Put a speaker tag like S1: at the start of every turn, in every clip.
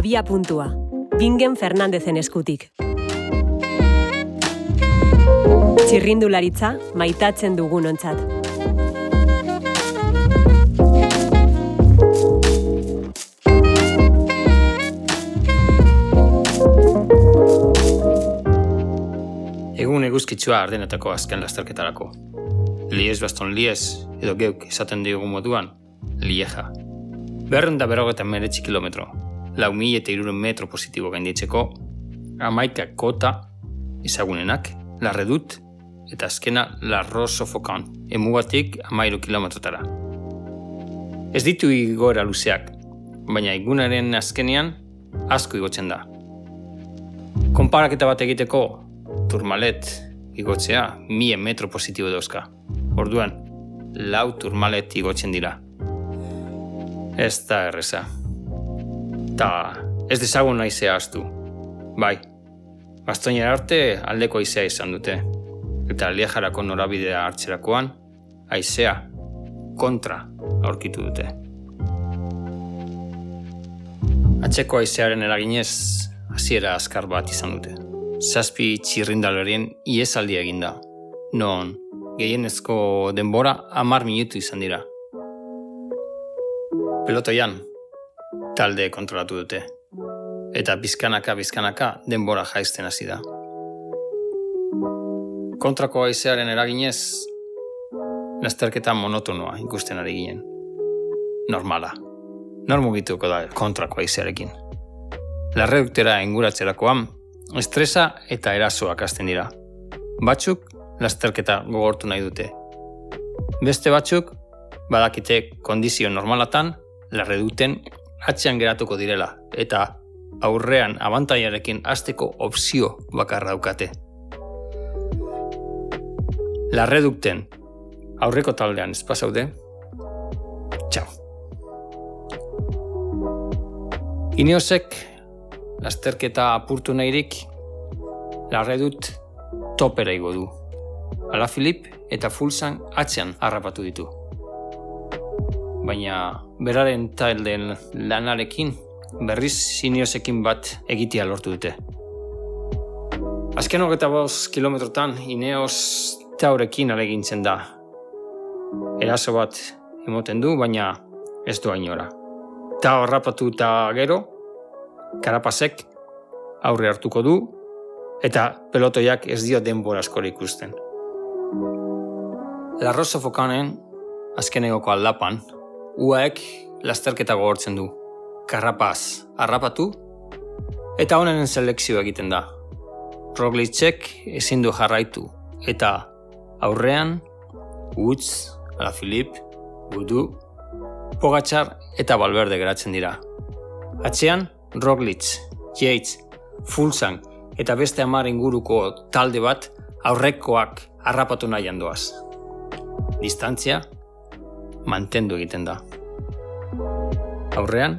S1: Abia puntua. Bingen Fernandezen eskutik. Txirrindularitza maitatzen dugun ontzat.
S2: Egun eguzkitsua ardenetako azken lasterketarako. Lies baston lies, edo geuk esaten diogu moduan, lieja. Berren da berrogeta meretzi kilometro, lau mila eta iruren metro positibo gainditzeko, amaika kota ezagunenak, larredut, eta azkena larro sofokan, emugatik amairu kilometrotara. Ez ditu igora luzeak, baina igunaren azkenean asko igotzen da. Konparaketa bat egiteko, turmalet igotzea mie metro positibo dauzka. Orduan, lau turmalet igotzen dira. Ez da erreza. Ta ez dezagun naizea astu. Bai, bastoinera arte aldeko aizea izan dute. Eta liejarako norabidea hartzerakoan, aizea kontra aurkitu dute. Atzeko aizearen eraginez, hasiera azkar bat izan dute. Zazpi txirrindalerien iesaldi eginda. Non, gehienezko denbora amar minutu izan dira. Pelotoian, talde kontrolatu dute. Eta bizkanaka bizkanaka denbora jaizten hasi da. Kontrako aizearen eraginez, lasterketa monotonoa ikusten ari ginen. Normala. Nor mugituko da kontrako aizearekin. Larreduktera inguratzerakoan, estresa eta erasoak hasten dira. Batzuk, lasterketa gogortu nahi dute. Beste batzuk, badakite kondizio normalatan, larreduten atzean geratuko direla, eta aurrean abantaiarekin hasteko opzio bakarra daukate. Larredukten aurreko taldean ez pasaude. Txau. Ineosek lasterketa apurtu nahirik larredut topera igo du. Ala Filip eta Fulsan atzean harrapatu ditu. Baina beraren taldeen lanarekin berriz siniosekin bat egitea lortu dute. Azken hogeta boz kilometrotan Ineos taurekin alegintzen da. Eraso bat emoten du, baina ez du ainora. Ta horrapatu eta gero, karapasek aurre hartuko du, eta pelotoiak ez dio denbora askor ikusten. Larroso fokanen, azkenegoko aldapan, uaek lasterketa gogortzen du. Karrapaz harrapatu, eta honen selekzio egiten da. Roglitzek ezin du jarraitu, eta aurrean, Woods, Ala Filip, Gudu, Pogatzar eta Balberde geratzen dira. Atzean, Roglic, Yates, Fulsang eta beste amar inguruko talde bat aurrekoak harrapatu nahian doaz. Distantzia, mantendu egiten da. Aurrean,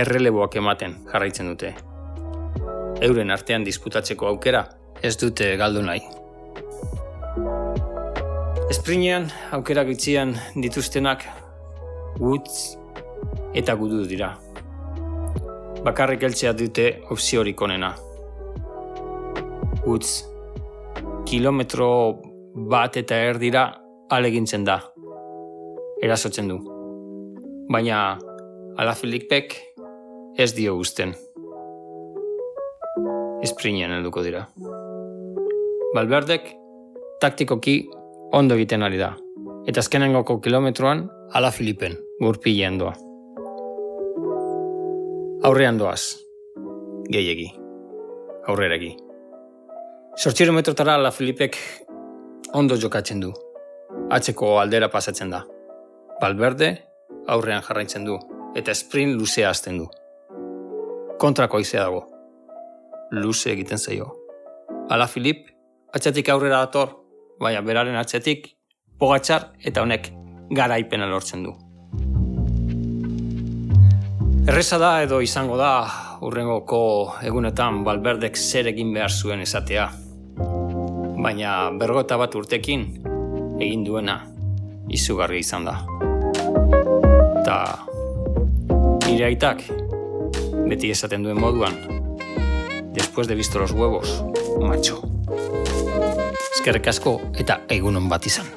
S2: erreleboak ematen jarraitzen dute. Euren artean disputatzeko aukera ez dute galdu nahi. Esprinean, aukera gitzian dituztenak Woods eta gudu dira. Bakarrik eltzea dute opziorik onena. Woods, kilometro bat eta erdira alegintzen da. Erasotzen du. Baina ala Filipek ez dio guzten. Esprinean helduko dira. Balberdek taktikoki ondo egiten ari da. Eta azkenengoko kilometroan ala Filipen gurpilean doa. Aurrean doaz. Gehiegi. Aurreregi. Sortxiro metrotara ala Filipek ondo jokatzen du. Atzeko aldera pasatzen da. Balberde aurrean jarraitzen du. Eta sprint luzea azten du. Kontrako aizea dago. Luze egiten zaio. Ala Filip, atxatik aurrera dator, baina beraren atzetik pogatxar eta honek garaipena lortzen du. Erreza da edo izango da urrengoko egunetan balberdek zer egin behar zuen esatea. Baina bergota bat urtekin egin duena izugarri izan da. Ta nire aitak Beti esaten duen moduan, después de visto los huevos, macho. Eskerrik asko eta egunon bat izan.